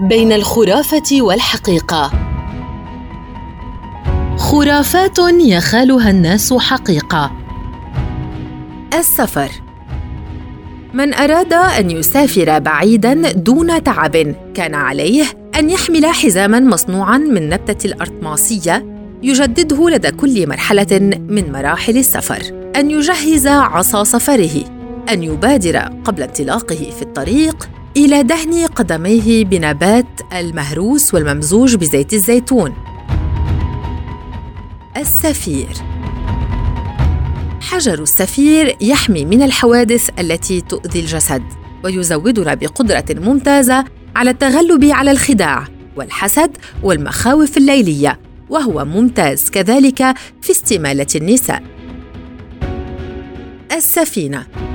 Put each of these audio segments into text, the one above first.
بين الخرافة والحقيقة. خرافات يخالها الناس حقيقة. السفر. من أراد أن يسافر بعيدا دون تعب كان عليه أن يحمل حزاما مصنوعا من نبتة الارطماسيه يجدده لدى كل مرحلة من مراحل السفر. أن يجهز عصا سفره أن يبادر قبل انطلاقه في الطريق إلى دهن قدميه بنبات المهروس والممزوج بزيت الزيتون. السفير. حجر السفير يحمي من الحوادث التي تؤذي الجسد ويزودنا بقدره ممتازة على التغلب على الخداع والحسد والمخاوف الليلية وهو ممتاز كذلك في استمالة النساء. السفينة.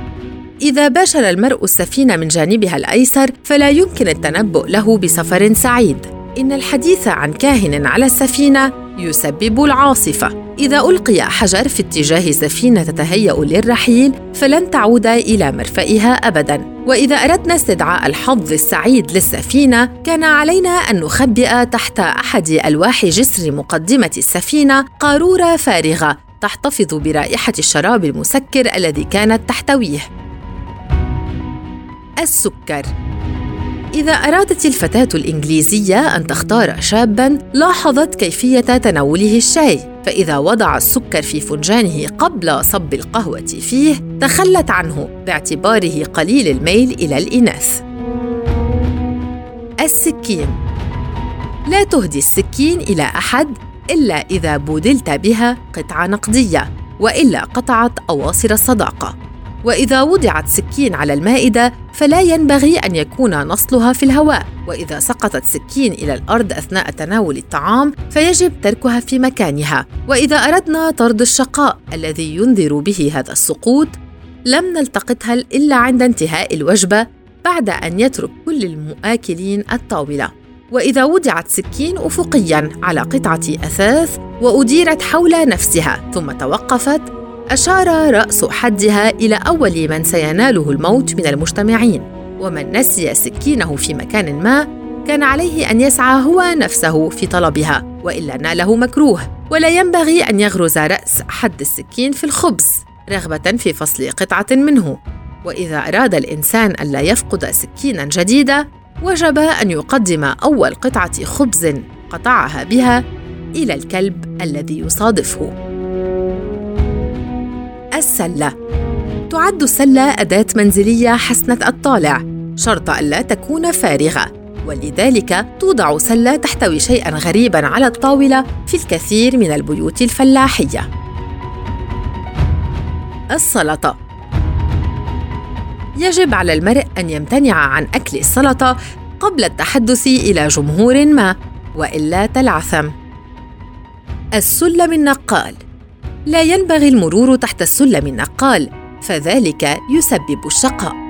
إذا باشر المرء السفينة من جانبها الأيسر فلا يمكن التنبؤ له بسفر سعيد. إن الحديث عن كاهن على السفينة يسبب العاصفة. إذا ألقي حجر في اتجاه سفينة تتهيأ للرحيل فلن تعود إلى مرفئها ابدا. وإذا أردنا استدعاء الحظ السعيد للسفينة كان علينا أن نخبئ تحت أحد ألواح جسر مقدمة السفينة قارورة فارغة تحتفظ برائحة الشراب المسكر الذي كانت تحتويه. السكر إذا أرادت الفتاة الإنجليزية أن تختار شاباً لاحظت كيفية تناوله الشاي، فإذا وضع السكر في فنجانه قبل صب القهوة فيه، تخلت عنه باعتباره قليل الميل إلى الإناث. السكين لا تهدي السكين إلى أحد إلا إذا بودلت بها قطعة نقدية، وإلا قطعت أواصر الصداقة. وإذا وضعت سكين على المائدة فلا ينبغي أن يكون نصلها في الهواء. وإذا سقطت سكين إلى الأرض أثناء تناول الطعام فيجب تركها في مكانها. وإذا أردنا طرد الشقاء الذي ينذر به هذا السقوط لم نلتقطها إلا عند انتهاء الوجبة بعد أن يترك كل الآكلين الطاولة. وإذا وضعت سكين افقيا على قطعة أثاث وأديرت حول نفسها ثم توقفت أشار رأس حدها إلى أول من سيناله الموت من المجتمعين ومن نسي سكينه في مكان ما كان عليه أن يسعى هو نفسه في طلبها وإلا ناله مكروه ولا ينبغي أن يغرز رأس حد السكين في الخبز رغبة في فصل قطعة منه. وإذا أراد الإنسان ألا يفقد سكينا جديدة وجب أن يقدم أول قطعة خبز قطعها بها إلى الكلب الذي يصادفه. السلة. تعد السلة أداة منزلية حسنة الطالع شرط ألا تكون فارغة ولذلك توضع سلة تحتوي شيئا غريبا على الطاولة في الكثير من البيوت الفلاحية. السلطة. يجب على المرء أن يمتنع عن أكل السلطة قبل التحدث إلى جمهور ما وإلا تلعثم. السلم النقال لا ينبغي المرور تحت السلم النقال فذلك يسبب الشقاء.